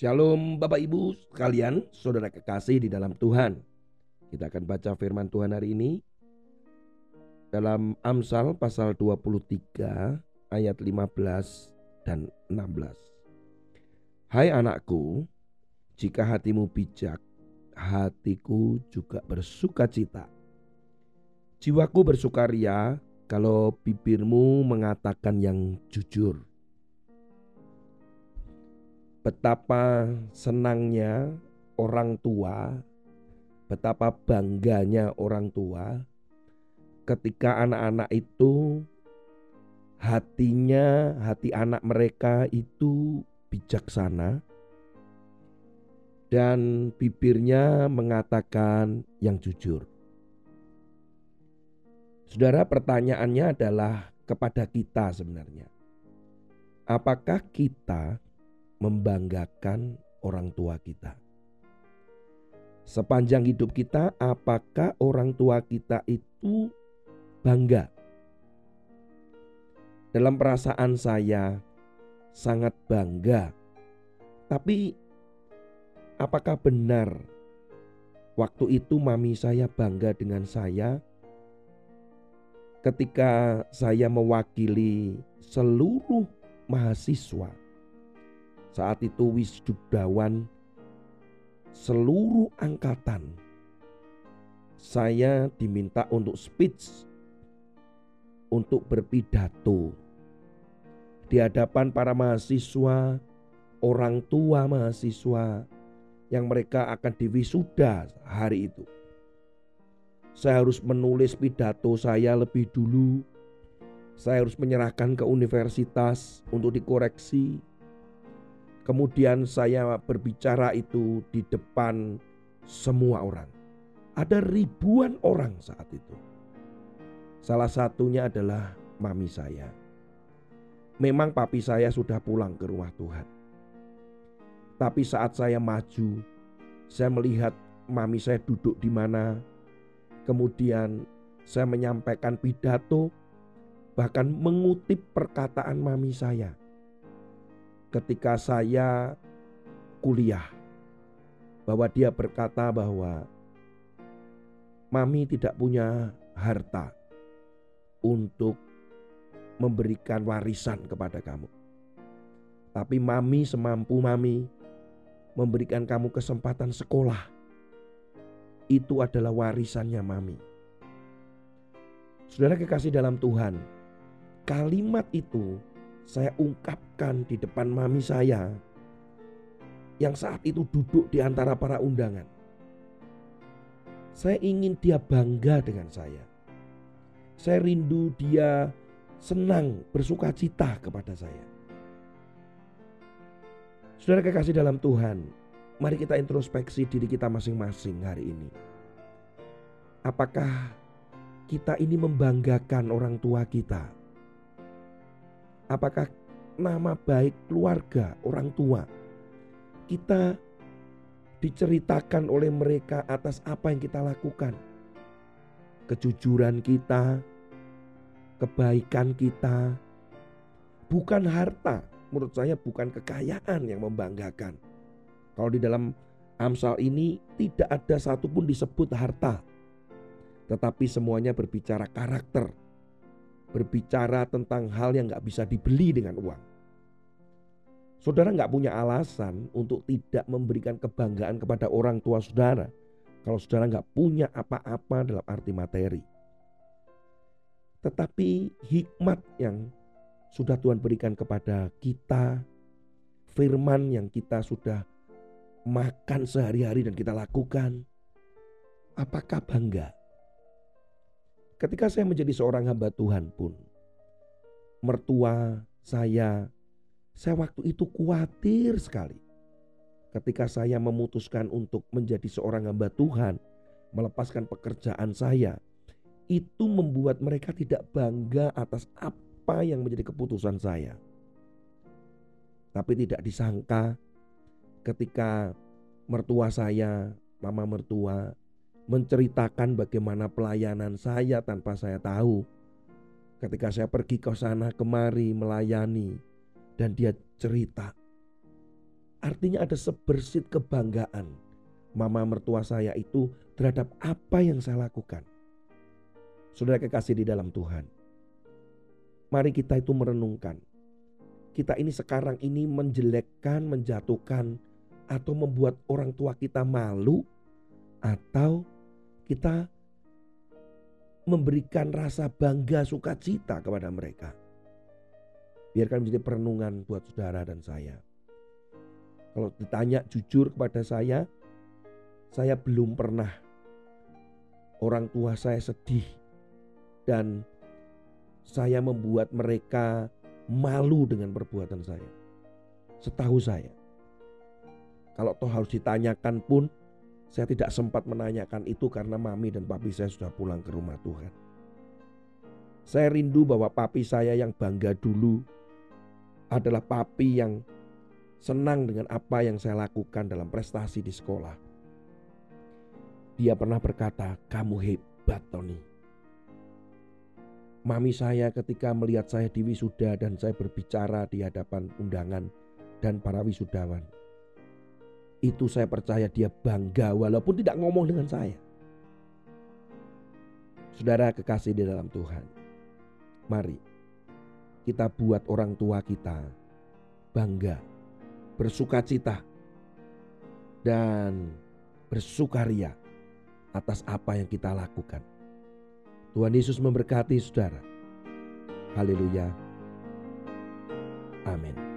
Shalom Bapak Ibu sekalian, saudara kekasih di dalam Tuhan. Kita akan baca firman Tuhan hari ini dalam Amsal pasal 23 ayat 15 dan 16. Hai anakku, jika hatimu bijak, hatiku juga bersuka cita. Jiwaku bersukaria kalau bibirmu mengatakan yang jujur betapa senangnya orang tua, betapa bangganya orang tua ketika anak-anak itu hatinya, hati anak mereka itu bijaksana dan bibirnya mengatakan yang jujur. Saudara, pertanyaannya adalah kepada kita sebenarnya. Apakah kita membanggakan orang tua kita. Sepanjang hidup kita, apakah orang tua kita itu bangga? Dalam perasaan saya, sangat bangga, tapi apakah benar waktu itu mami saya bangga dengan saya? Ketika saya mewakili seluruh mahasiswa saat itu wisudawan seluruh angkatan. Saya diminta untuk speech, untuk berpidato di hadapan para mahasiswa, orang tua mahasiswa yang mereka akan diwisuda hari itu. Saya harus menulis pidato saya lebih dulu. Saya harus menyerahkan ke universitas untuk dikoreksi Kemudian saya berbicara itu di depan semua orang. Ada ribuan orang saat itu. Salah satunya adalah mami saya. Memang papi saya sudah pulang ke rumah Tuhan. Tapi saat saya maju, saya melihat mami saya duduk di mana. Kemudian saya menyampaikan pidato, bahkan mengutip perkataan mami saya ketika saya kuliah bahwa dia berkata bahwa mami tidak punya harta untuk memberikan warisan kepada kamu. Tapi mami semampu mami memberikan kamu kesempatan sekolah. Itu adalah warisannya mami. Saudara kekasih dalam Tuhan, kalimat itu saya ungkapkan di depan mami saya yang saat itu duduk di antara para undangan. Saya ingin dia bangga dengan saya. Saya rindu dia senang bersuka cita kepada saya. Saudara kekasih dalam Tuhan, mari kita introspeksi diri kita masing-masing hari ini. Apakah kita ini membanggakan orang tua kita? Apakah nama baik keluarga, orang tua, kita diceritakan oleh mereka atas apa yang kita lakukan. Kejujuran kita, kebaikan kita, bukan harta. Menurut saya bukan kekayaan yang membanggakan. Kalau di dalam Amsal ini tidak ada satupun disebut harta. Tetapi semuanya berbicara karakter, berbicara tentang hal yang nggak bisa dibeli dengan uang. Saudara nggak punya alasan untuk tidak memberikan kebanggaan kepada orang tua saudara kalau saudara nggak punya apa-apa dalam arti materi. Tetapi hikmat yang sudah Tuhan berikan kepada kita, firman yang kita sudah makan sehari-hari dan kita lakukan, apakah bangga? Ketika saya menjadi seorang hamba Tuhan pun, mertua saya, saya waktu itu khawatir sekali. Ketika saya memutuskan untuk menjadi seorang hamba Tuhan, melepaskan pekerjaan saya, itu membuat mereka tidak bangga atas apa yang menjadi keputusan saya. Tapi tidak disangka ketika mertua saya, mama mertua, menceritakan bagaimana pelayanan saya tanpa saya tahu. Ketika saya pergi ke sana kemari melayani dan dia cerita. Artinya ada sebersit kebanggaan mama mertua saya itu terhadap apa yang saya lakukan. Saudara kekasih di dalam Tuhan. Mari kita itu merenungkan. Kita ini sekarang ini menjelekkan, menjatuhkan, atau membuat orang tua kita malu, atau kita memberikan rasa bangga sukacita kepada mereka. Biarkan menjadi perenungan buat saudara dan saya. Kalau ditanya jujur kepada saya, saya belum pernah orang tua saya sedih dan saya membuat mereka malu dengan perbuatan saya. Setahu saya. Kalau toh harus ditanyakan pun saya tidak sempat menanyakan itu karena mami dan papi saya sudah pulang ke rumah Tuhan. Saya rindu bahwa papi saya yang bangga dulu adalah papi yang senang dengan apa yang saya lakukan dalam prestasi di sekolah. Dia pernah berkata, "Kamu hebat, Tony." Mami saya ketika melihat saya di wisuda dan saya berbicara di hadapan undangan dan para wisudawan. Itu saya percaya dia bangga walaupun tidak ngomong dengan saya. Saudara kekasih di dalam Tuhan. Mari kita buat orang tua kita bangga bersuka cita, dan bersukaria atas apa yang kita lakukan. Tuhan Yesus memberkati saudara. Haleluya. Amin.